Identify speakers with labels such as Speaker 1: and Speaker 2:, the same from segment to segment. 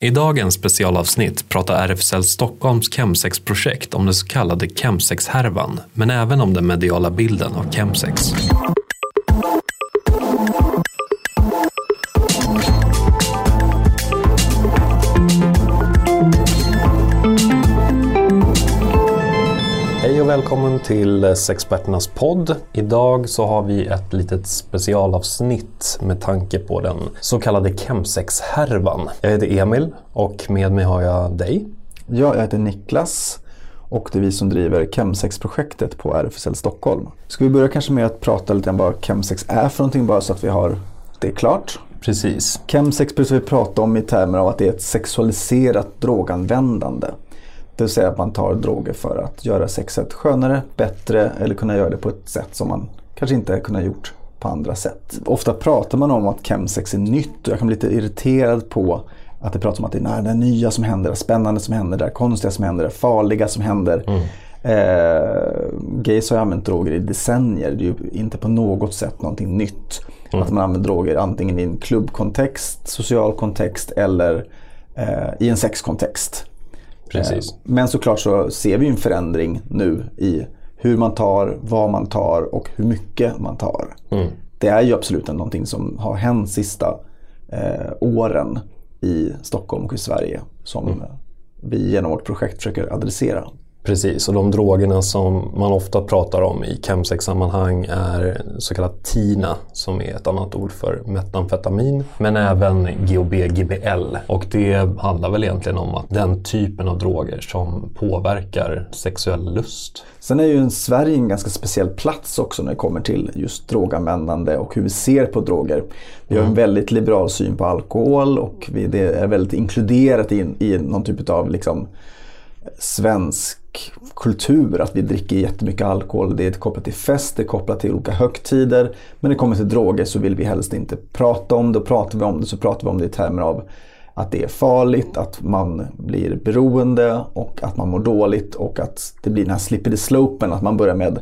Speaker 1: I dagens specialavsnitt pratar RFSL Stockholms Chemsex-projekt om den så kallade Chemsex-härvan, men även om den mediala bilden av Chemsex. Välkommen till Sexperternas podd. Idag så har vi ett litet specialavsnitt med tanke på den så kallade Chemsex-härvan. Jag heter Emil och med mig har jag dig.
Speaker 2: Ja, jag heter Niklas och det är vi som driver Chemsex-projektet på RFSL Stockholm. Ska vi börja kanske med att prata lite om vad Chemsex är för någonting bara så att vi har det klart?
Speaker 1: Precis.
Speaker 2: Chemsex brukar vi prata om i termer av att det är ett sexualiserat droganvändande. Det vill säga att man tar droger för att göra sexet skönare, bättre eller kunna göra det på ett sätt som man kanske inte kunnat gjort på andra sätt. Ofta pratar man om att chemsex är nytt och jag kan bli lite irriterad på att det pratas om att det är det nya som händer, det spännande som händer, det konstiga som händer, det farliga som händer. Mm. Eh, gays har ju använt droger i decennier. Det är ju inte på något sätt någonting nytt. Mm. Att man använder droger antingen i en klubbkontext, social kontext eller eh, i en sexkontext.
Speaker 1: Precis.
Speaker 2: Eh, men såklart så ser vi en förändring nu i hur man tar, vad man tar och hur mycket man tar. Mm. Det är ju absolut någonting som har hänt sista eh, åren i Stockholm och i Sverige som mm. vi genom vårt projekt försöker adressera.
Speaker 1: Precis, och de drogerna som man ofta pratar om i chemsex-sammanhang är så kallat TINA som är ett annat ord för metamfetamin, men även GHB, GBL. Och det handlar väl egentligen om att den typen av droger som påverkar sexuell lust.
Speaker 2: Sen är ju Sverige en ganska speciell plats också när det kommer till just droganvändande och hur vi ser på droger. Vi har en mm. väldigt liberal syn på alkohol och det är väldigt inkluderat i, i någon typ av liksom, svensk kultur att vi dricker jättemycket alkohol. Det är kopplat till fest, det är kopplat till olika högtider. Men när det kommer till droger så vill vi helst inte prata om det. Och pratar vi om det så pratar vi om det i termer av att det är farligt, att man blir beroende och att man mår dåligt och att det blir den här slippery slopen. Att man börjar med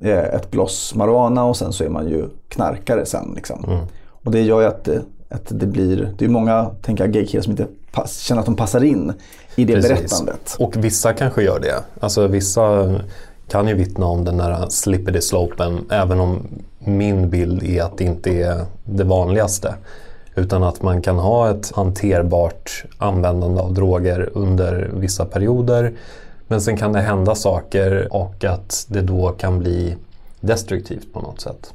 Speaker 2: eh, ett bloss marijuana och sen så är man ju knarkare sen. Liksom. Mm. Och det gör ju att det, att det blir, det är många tänker jag, gaykillar som inte känner att de passar in i det Precis. berättandet.
Speaker 1: Och vissa kanske gör det. Alltså vissa kan ju vittna om den där slippery slopen även om min bild är att det inte är det vanligaste. Utan att man kan ha ett hanterbart användande av droger under vissa perioder. Men sen kan det hända saker och att det då kan bli destruktivt på något sätt.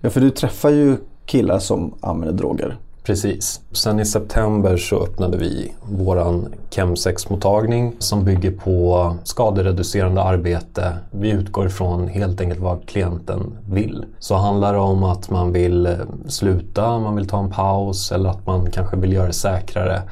Speaker 2: Ja, för du träffar ju killar som använder droger.
Speaker 1: Precis. Sen i september så öppnade vi våran Chemsex-mottagning som bygger på skadereducerande arbete. Vi utgår ifrån helt enkelt vad klienten vill. Så handlar det om att man vill eh, sluta, man vill ta en paus eller att man kanske vill göra det säkrare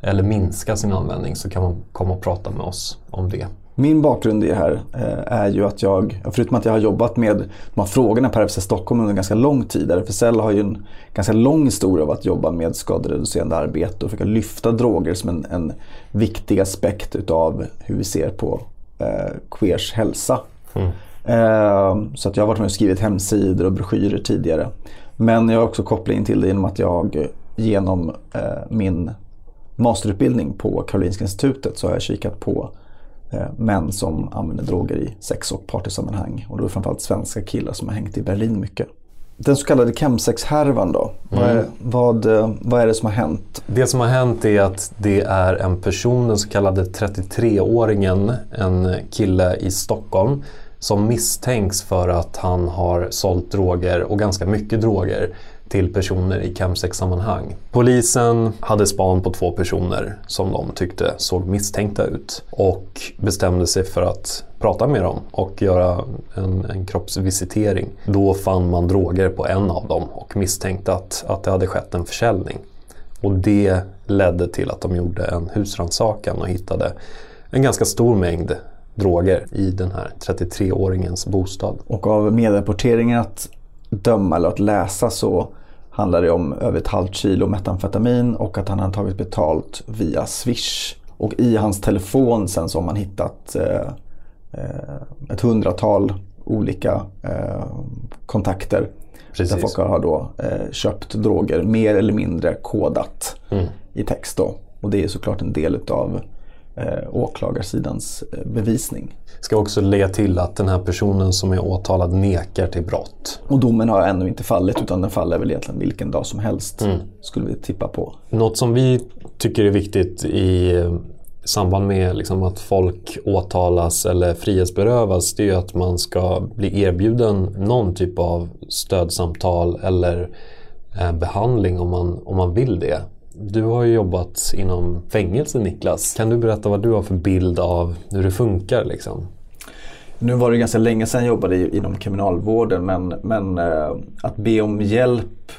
Speaker 1: eller minska sin användning så kan man komma och prata med oss om det.
Speaker 2: Min bakgrund i det här eh, är ju att jag, förutom att jag har jobbat med de här frågorna på RFSL Stockholm under ganska lång tid. RFSL har ju en ganska lång historia av att jobba med skadereducerande arbete och försöka lyfta droger som en, en viktig aspekt utav hur vi ser på eh, queers hälsa. Mm. Eh, så att jag har varit med och skrivit hemsidor och broschyrer tidigare. Men jag har också koppling till det genom att jag genom eh, min masterutbildning på Karolinska institutet så har jag kikat på män som använder droger i sex och partysammanhang. Och då är det framförallt svenska killar som har hängt i Berlin mycket. Den så kallade chemsex-härvan då? Mm. Vad, är, vad, eh, vad är det som har hänt?
Speaker 1: Det som har hänt är att det är en person, den så kallade 33-åringen, en kille i Stockholm som misstänks för att han har sålt droger och ganska mycket droger till personer i chemsex-sammanhang. Polisen hade span på två personer som de tyckte såg misstänkta ut och bestämde sig för att prata med dem och göra en, en kroppsvisitering. Då fann man droger på en av dem och misstänkte att, att det hade skett en försäljning. Och det ledde till att de gjorde en husrannsakan och hittade en ganska stor mängd droger i den här 33-åringens bostad.
Speaker 2: Och av medrapporteringen att döma eller att läsa så handlar det om över ett halvt kilo metamfetamin och att han har tagit betalt via Swish. Och i hans telefon sen så har man hittat eh, eh, ett hundratal olika eh, kontakter. Precis. Där folk har då eh, köpt droger mer eller mindre kodat mm. i text. Då. Och det är såklart en del utav eh, åklagarsidans eh, bevisning.
Speaker 1: Ska också lägga till att den här personen som är åtalad nekar till brott.
Speaker 2: Och domen har ännu inte fallit utan den faller väl egentligen vilken dag som helst. Mm. Skulle vi tippa på.
Speaker 1: Något som vi tycker är viktigt i samband med liksom att folk åtalas eller frihetsberövas det är att man ska bli erbjuden någon typ av stödsamtal eller eh, behandling om man, om man vill det. Du har ju jobbat inom fängelse Niklas. Kan du berätta vad du har för bild av hur det funkar? Liksom?
Speaker 2: Nu var det ganska länge sedan jag jobbade inom kriminalvården men, men eh, att be om hjälp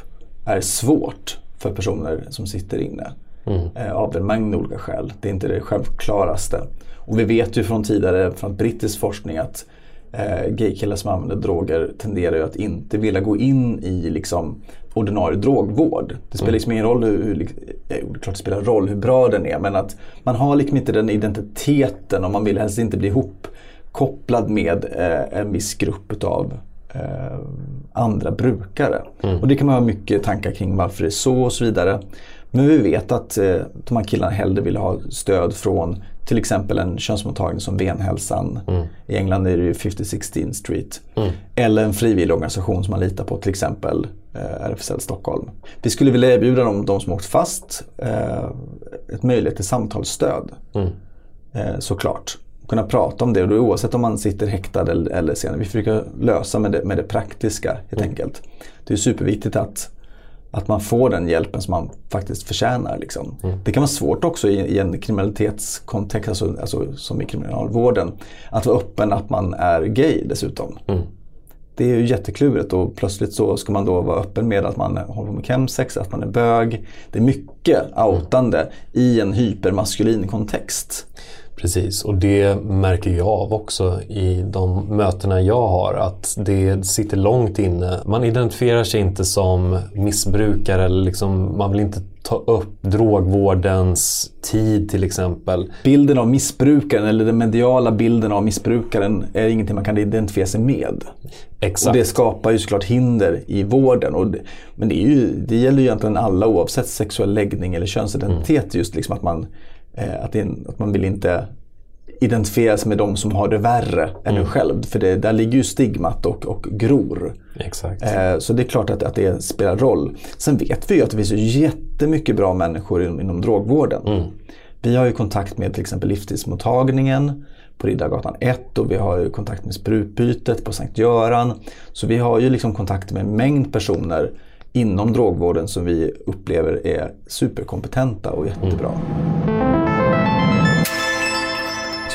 Speaker 2: är svårt för personer som sitter inne. Mm. Eh, av en mängd olika skäl. Det är inte det självklaraste. Och vi vet ju från tidigare från brittisk forskning att eh, gaykillar som använder droger tenderar ju att inte vilja gå in i liksom, ordinarie drogvård. Det spelar mm. liksom ingen roll hur, hur, eh, det klart det spelar roll hur bra den är men att man har liksom inte den identiteten och man vill helst inte bli ihopkopplad med eh, en viss grupp av eh, andra brukare. Mm. Och det kan man ha mycket tankar kring varför det är så och så vidare. Men vi vet att eh, de här killarna hellre vill ha stöd från till exempel en könsmottagning som Venhälsan. Mm. I England är det ju 5016 Street. Mm. Eller en frivillig organisation som man litar på, till exempel eh, RFSL Stockholm. Vi skulle vilja erbjuda dem, de som åkt fast, eh, ett möjlighet till samtalsstöd. Mm. Eh, såklart. Kunna prata om det, och då, oavsett om man sitter häktad eller, eller senare. Vi försöker lösa med det, med det praktiska helt mm. enkelt. Det är superviktigt att att man får den hjälpen som man faktiskt förtjänar. Liksom. Mm. Det kan vara svårt också i, i en kriminalitetskontext, alltså, alltså, som i kriminalvården, att vara öppen att man är gay dessutom. Mm. Det är ju jätteklurigt och plötsligt så ska man då vara öppen med att man håller på med chemsex, att man är bög. Det är mycket outande mm. i en hypermaskulin kontext.
Speaker 1: Precis, och det märker jag av också i de mötena jag har. Att det sitter långt inne. Man identifierar sig inte som missbrukare. Eller liksom, man vill inte ta upp drogvårdens tid till exempel.
Speaker 2: Bilden av missbrukaren eller den mediala bilden av missbrukaren är ingenting man kan identifiera sig med. Exakt. Och det skapar ju såklart hinder i vården. Och det, men det, är ju, det gäller ju egentligen alla oavsett sexuell läggning eller könsidentitet. Mm. Just liksom att man att, det, att man vill inte identifiera sig med de som har det värre mm. än en själv. För det, där ligger ju stigmat och, och gror.
Speaker 1: Exakt.
Speaker 2: Eh, så det är klart att, att det spelar roll. Sen vet vi ju att det finns jättemycket bra människor inom, inom drogvården. Mm. Vi har ju kontakt med till exempel livstidsmottagningen på Riddargatan 1 och vi har ju kontakt med sprutbytet på Sankt Göran. Så vi har ju liksom kontakt med en mängd personer inom drogvården som vi upplever är superkompetenta och jättebra. Mm.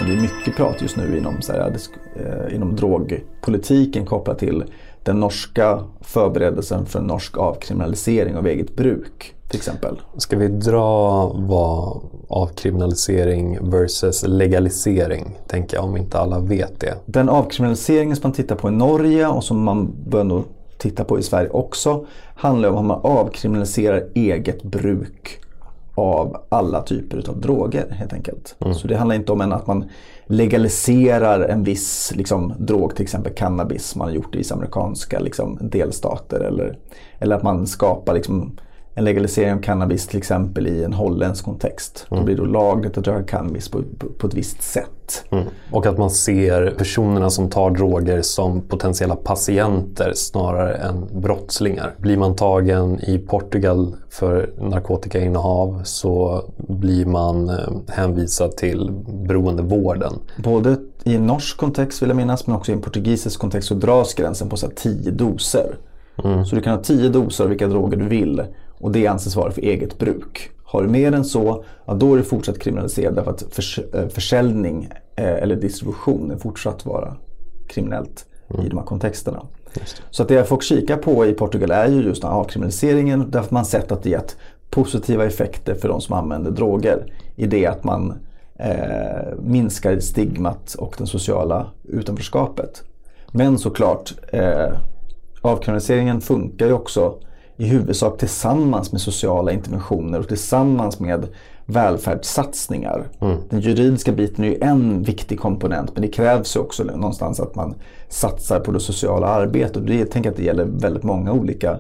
Speaker 2: Så det är mycket prat just nu inom, så här, eh, inom drogpolitiken kopplat till den norska förberedelsen för en norsk avkriminalisering av eget bruk till exempel.
Speaker 1: Ska vi dra vad avkriminalisering versus legalisering, tänker jag, om inte alla vet det.
Speaker 2: Den avkriminaliseringen som man tittar på i Norge och som man bör nog titta på i Sverige också, handlar om att man avkriminaliserar eget bruk av alla typer av droger helt enkelt. Mm. Så det handlar inte om att man legaliserar en viss liksom, drog, till exempel cannabis man har gjort i vissa amerikanska liksom, delstater. Eller, eller att man skapar liksom, en legalisering av cannabis till exempel i en holländsk kontext. Mm. Då blir det lagligt att röka cannabis på, på, på, ett visst sätt.
Speaker 1: Mm. Och att man ser personerna som tar droger som potentiella patienter snarare än brottslingar. Blir man tagen i Portugal för narkotikainnehav så blir man eh, hänvisad till beroendevården.
Speaker 2: Både i en norsk kontext vill jag minnas men också i en portugisisk kontext så dras gränsen på så 10 doser. Mm. Så du kan ha 10 doser av vilka droger du vill och det anses vara för eget bruk. Har du mer än så, ja, då är det fortsatt kriminaliserat därför att förs eh, försäljning eh, eller distribution är fortsatt vara kriminellt mm. i de här kontexterna. Så att det folk kikar på i Portugal är ju just avkriminaliseringen därför att man sett att det gett positiva effekter för de som använder droger. I det att man eh, minskar stigmat och det sociala utanförskapet. Men såklart, eh, avkriminaliseringen funkar ju också i huvudsak tillsammans med sociala interventioner och tillsammans med välfärdssatsningar. Mm. Den juridiska biten är ju en viktig komponent men det krävs ju också någonstans att man satsar på det sociala arbetet. Och det, jag tänker att det gäller väldigt många olika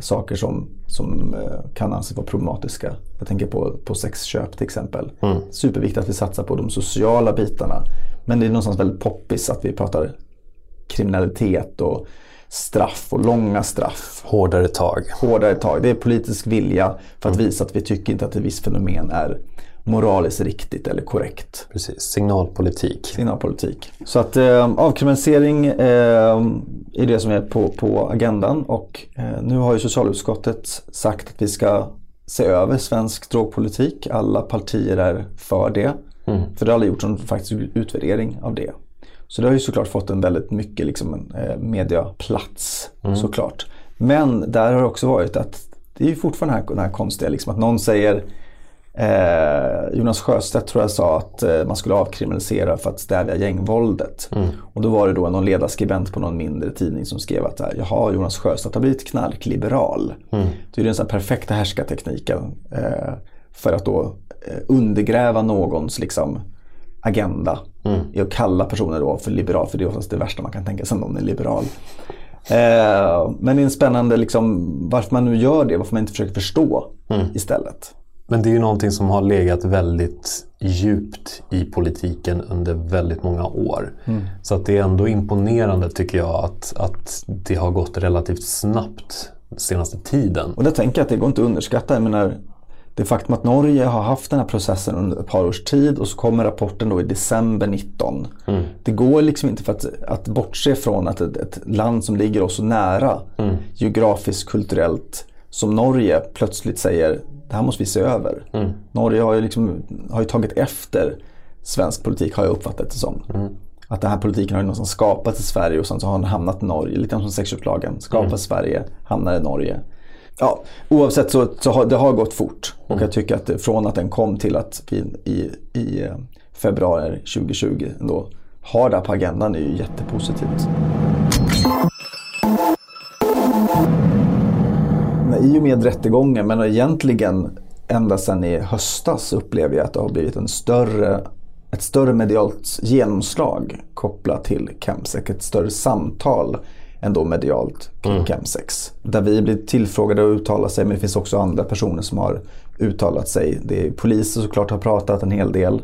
Speaker 2: saker som, som eh, kan anses vara problematiska. Jag tänker på, på sexköp till exempel.
Speaker 1: Mm.
Speaker 2: Superviktigt att vi satsar på de sociala bitarna. Men det är någonstans väldigt poppis att vi pratar kriminalitet och straff och långa straff.
Speaker 1: Hårdare tag.
Speaker 2: Hårdare tag. Det är politisk vilja för att visa att vi tycker inte att ett visst fenomen är moraliskt riktigt eller korrekt.
Speaker 1: Precis, signalpolitik.
Speaker 2: Signalpolitik. Så att eh, avkriminalisering eh, är det som är på, på agendan och eh, nu har ju socialutskottet sagt att vi ska se över svensk drogpolitik. Alla partier är för det.
Speaker 1: Mm.
Speaker 2: För det har aldrig gjorts någon faktisk utvärdering av det. Så det har ju såklart fått en väldigt mycket liksom, en, eh, mediaplats såklart. Men där har det också varit att det är ju fortfarande den här, den här konstiga liksom, att någon säger Eh, Jonas Sjöstedt tror jag sa att eh, man skulle avkriminalisera för att stävja gängvåldet. Och då var det då någon ledarskribent på någon mindre tidning som skrev att här, jaha, Jonas Sjöstedt har blivit knarkliberal.
Speaker 1: Mm.
Speaker 2: Det är den så perfekta härskartekniken eh, för att då eh, undergräva någons liksom, agenda. I att kalla personer då för liberal, för det är oftast det värsta man kan tänka sig om någon är liberal. Eh, men det är en spännande, liksom, varför man nu gör det, varför man inte försöker förstå istället.
Speaker 1: Men det är ju någonting som har legat väldigt djupt i politiken under väldigt många år. Så att det är ändå imponerande tycker jag att, att det har gått relativt snabbt senaste tiden.
Speaker 2: Och där tänker jag att det går inte att underskatta. Jag menar, det faktum att Norge har haft den här processen under ett par års tid och så kommer rapporten då i december 19. Det går liksom inte för att, att bortse från att ett, ett land som ligger oss så nära geografiskt, kulturellt som Norge plötsligt säger det här måste vi se över. Norge har ju, liksom, har ju tagit efter svensk politik har jag uppfattat det som. Att den här politiken har ju någonstans skapats i Sverige och sen så har den hamnat i Norge. Lite som sexköpslagen. Skapas i Sverige, hamnar i Norge. Ja, oavsett så, så har det har gått fort. Och jag tycker att från att den kom till att vi i, i eh, februari 2020 ändå har det här på agendan är ju jättepositivt. Men I och med rättegången, men egentligen ända sedan i höstas upplever jag att det har blivit en större, ett större medialt genomslag kopplat till Chemsex. Ett större samtal ändå medialt kring Chemsex. Där vi blir tillfrågade att uttala sig men det finns också andra personer som har uttalat sig. Det är poliser såklart har pratat en hel del.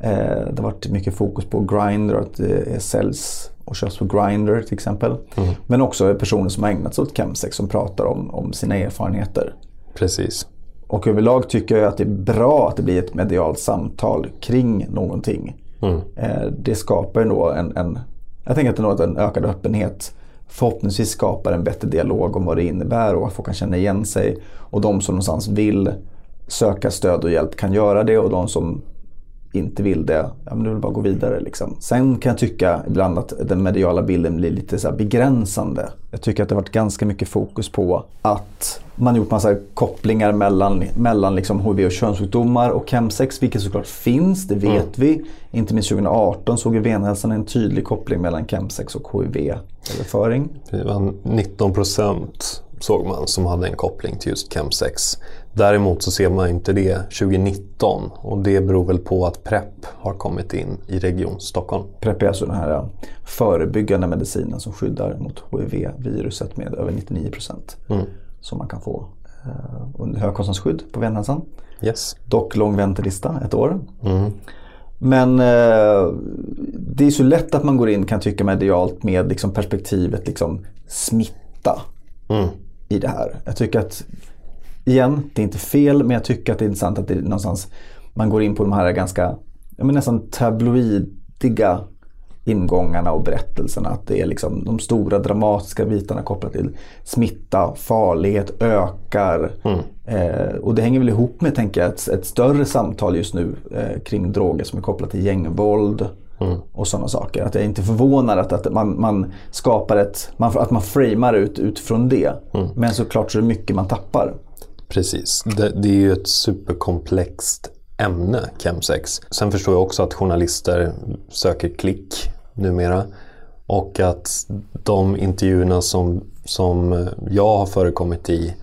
Speaker 2: Eh, det har varit mycket fokus på Grindr och att det säljs och köps på Grindr till exempel. Men också personer som har ägnat sig åt chemsex som pratar om, om sina erfarenheter.
Speaker 1: Precis.
Speaker 2: Och överlag tycker jag att det är bra att det blir ett medialt samtal kring någonting. Eh, det skapar nog en, en, jag tänker att det är en ökad öppenhet förhoppningsvis skapar en bättre dialog om vad det innebär och att folk kan känna igen sig. Och de som någonstans vill söka stöd och hjälp kan göra det och de som inte vill det, ja men du vill bara gå vidare liksom. Sen kan jag tycka ibland att den mediala bilden blir lite så begränsande. Jag tycker att det har varit ganska mycket fokus på att man gjort massa kopplingar mellan, mellan liksom HIV och könssjukdomar och chemsex, vilket såklart finns, det vet vi. Inte minst 2018 såg ju Venhälsan en tydlig koppling mellan chemsex och HIV-överföring.
Speaker 1: Det var 19 procent såg man som hade en koppling till just chemsex. Däremot så ser man inte det 2019 och det beror väl på att PREP har kommit in i Region Stockholm.
Speaker 2: PrEP är alltså den här förebyggande medicinen som skyddar mot HIV-viruset med över 99 procent. Som man kan få eh, under högkostnadsskydd på Venhälsan.
Speaker 1: Yes.
Speaker 2: Dock lång väntelista, ett år. Men eh, det är så lätt att man går in kan tycka medialt med liksom perspektivet liksom, smitta i det här. Jag tycker att, igen, det är inte fel men jag tycker att det är intressant att det någonstans man går in på de här ganska, men nästan tabloidiga ingångarna och berättelserna. Att det är liksom de stora dramatiska bitarna kopplat till smitta, farlighet ökar. Eh, och det hänger väl ihop med, tänker jag, ett, ett större samtal just nu eh, kring droger som är kopplat till gängvåld. Och sådana saker. Att jag är inte förvånad att, att man, man skapar ett, man, att man framar ut utifrån det. Men såklart så är det mycket man tappar.
Speaker 1: Precis. Det, det är ju ett superkomplext ämne, chemsex. Sen förstår jag också att journalister söker klick numera. Och att de intervjuerna som, som jag har förekommit i,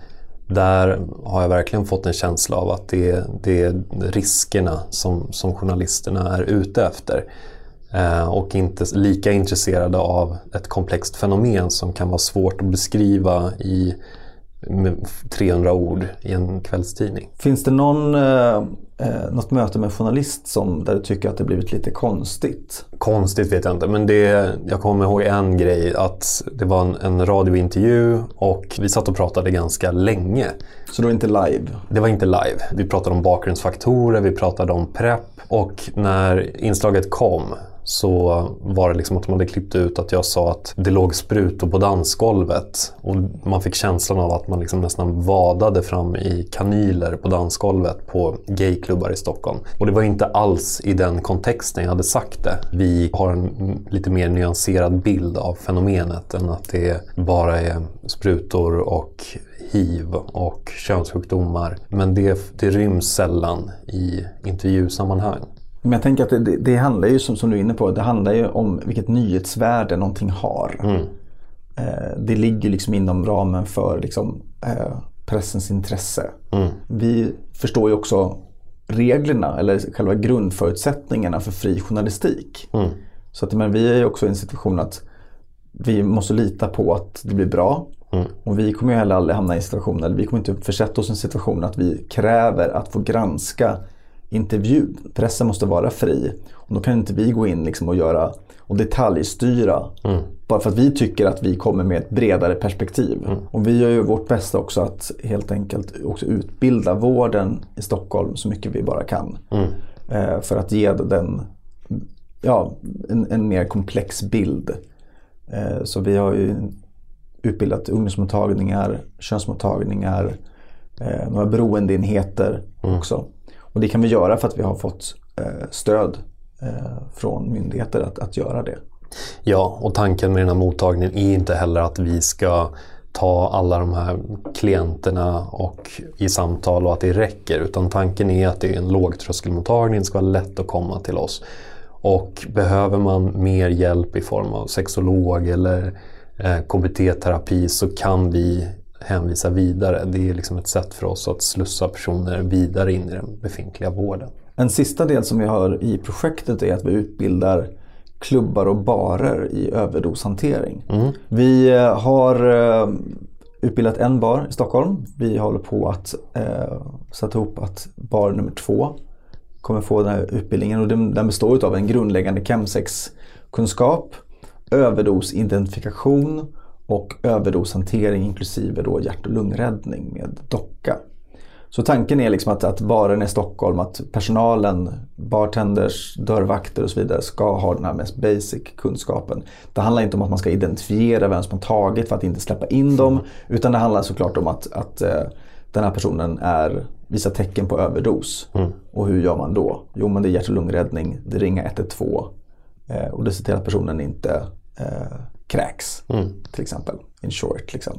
Speaker 1: där har jag verkligen fått en känsla av att det, det är riskerna som, som journalisterna är ute efter. Eh, och inte lika intresserade av ett komplext fenomen som kan vara svårt att beskriva i, 300 ord i en kvällstidning.
Speaker 2: Finns det någon, eh, eh, något möte med journalist som, där du tycker att det blivit lite konstigt?
Speaker 1: Konstigt vet jag inte, men det, jag kommer ihåg en grej att det var en, en radiointervju och vi satt och pratade ganska länge.
Speaker 2: Så det var inte live?
Speaker 1: Det var inte live. Vi pratade om bakgrundsfaktorer, vi pratade om prepp och när inslaget kom så var det liksom att de hade klippt ut att jag sa att det låg sprutor på dansgolvet. Och man fick känslan av att man liksom nästan vadade fram i kanyler på dansgolvet på gayklubbar i Stockholm. Och det var inte alls i den kontexten jag hade sagt det. Vi har en lite mer nyanserad bild av fenomenet än att det bara är sprutor och hiv och könssjukdomar. Men det, det ryms sällan i intervjusammanhang.
Speaker 2: Men jag tänker att det, det, handlar ju som, som, du är inne på, det handlar ju om vilket nyhetsvärde någonting har. Mm. Eh, det ligger liksom inom ramen för liksom, eh, pressens intresse. Mm. Vi förstår ju också reglerna eller själva grundförutsättningarna för fri journalistik. Mm. Så att, men vi är ju också i en situation att vi måste lita på att det blir bra. Mm. Och vi kommer ju heller aldrig hamna i en situation, eller vi kommer inte försätta oss i en situation att vi kräver att få granska intervju. Pressen måste vara fri. Och då kan inte vi gå in liksom och göra och detaljstyra. Mm. Bara för att vi tycker att vi kommer med ett bredare perspektiv. Mm. Och vi gör ju vårt bästa också att helt enkelt också utbilda vården i Stockholm så mycket vi bara kan. Mm. Eh, för att ge den ja, en, en mer komplex bild. Eh, så vi har ju utbildat ungdomsmottagningar, könsmottagningar, eh, några beroendeenheter mm. också. Och det kan vi göra för att vi har fått eh, stöd eh, från myndigheter att, att göra det.
Speaker 1: Ja, och tanken med den här mottagningen är inte heller att vi ska ta alla de här klienterna och i samtal och att det räcker. Utan tanken är att det är en lågtröskelmottagning, det ska vara lätt att komma till oss. Och behöver man mer hjälp i form av sexolog eller eh, KBT-terapi så kan vi hänvisa vidare. Det är liksom ett sätt för oss att slussa personer vidare in i den befintliga vården.
Speaker 2: En sista del som vi har i projektet är att vi utbildar klubbar och barer i överdoshantering. Mm. Vi eh, har eh, utbildat en bar i Stockholm. Vi håller på att eh, sätta ihop att bar nummer två kommer få den här utbildningen och den, den består av en grundläggande chemsex-kunskap, överdosidentifikation och överdoshantering inklusive då hjärt och lungräddning med docka. Så tanken är liksom att, att baren i Stockholm, att personalen, bartenders, dörrvakter och så vidare ska ha den här mest basic kunskapen. Det handlar inte om att man ska identifiera vem som har tagit för att inte släppa in dem. Utan det handlar såklart om att, att uh, den här personen är, visar tecken på överdos. Mm. Och hur gör man då? Jo men det är hjärt och lungräddning, det ringer 112 uh, och det ser till att personen inte uh, kräks. Mm. Till exempel. In short. Liksom.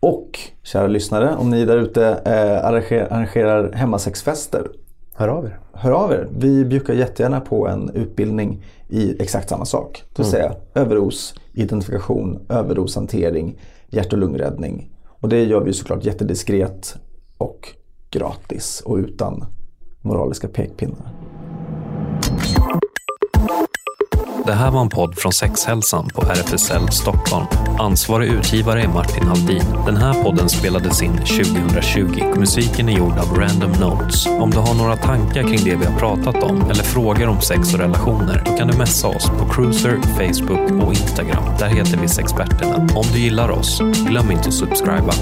Speaker 2: Och kära lyssnare, om ni där ute eh, arrangerar, arrangerar hemmasexfester.
Speaker 1: Hör av er.
Speaker 2: Hör av er. Vi bjuder jättegärna på en utbildning i exakt samma sak. Det vill mm. säga överdos, identifikation, överdoshantering, hjärt och lungräddning. Och det gör vi såklart jättediskret och gratis och utan moraliska pekpinnar.
Speaker 3: Det här var en podd från Sexhälsan på RFSL Stockholm. Ansvarig utgivare är Martin Haldin. Den här podden spelades in 2020. Musiken är gjord av Random Notes. Om du har några tankar kring det vi har pratat om eller frågor om sex och relationer, då kan du messa oss på Cruiser, Facebook och Instagram. Där heter vi Sexperterna. Om du gillar oss, glöm inte att subscriba.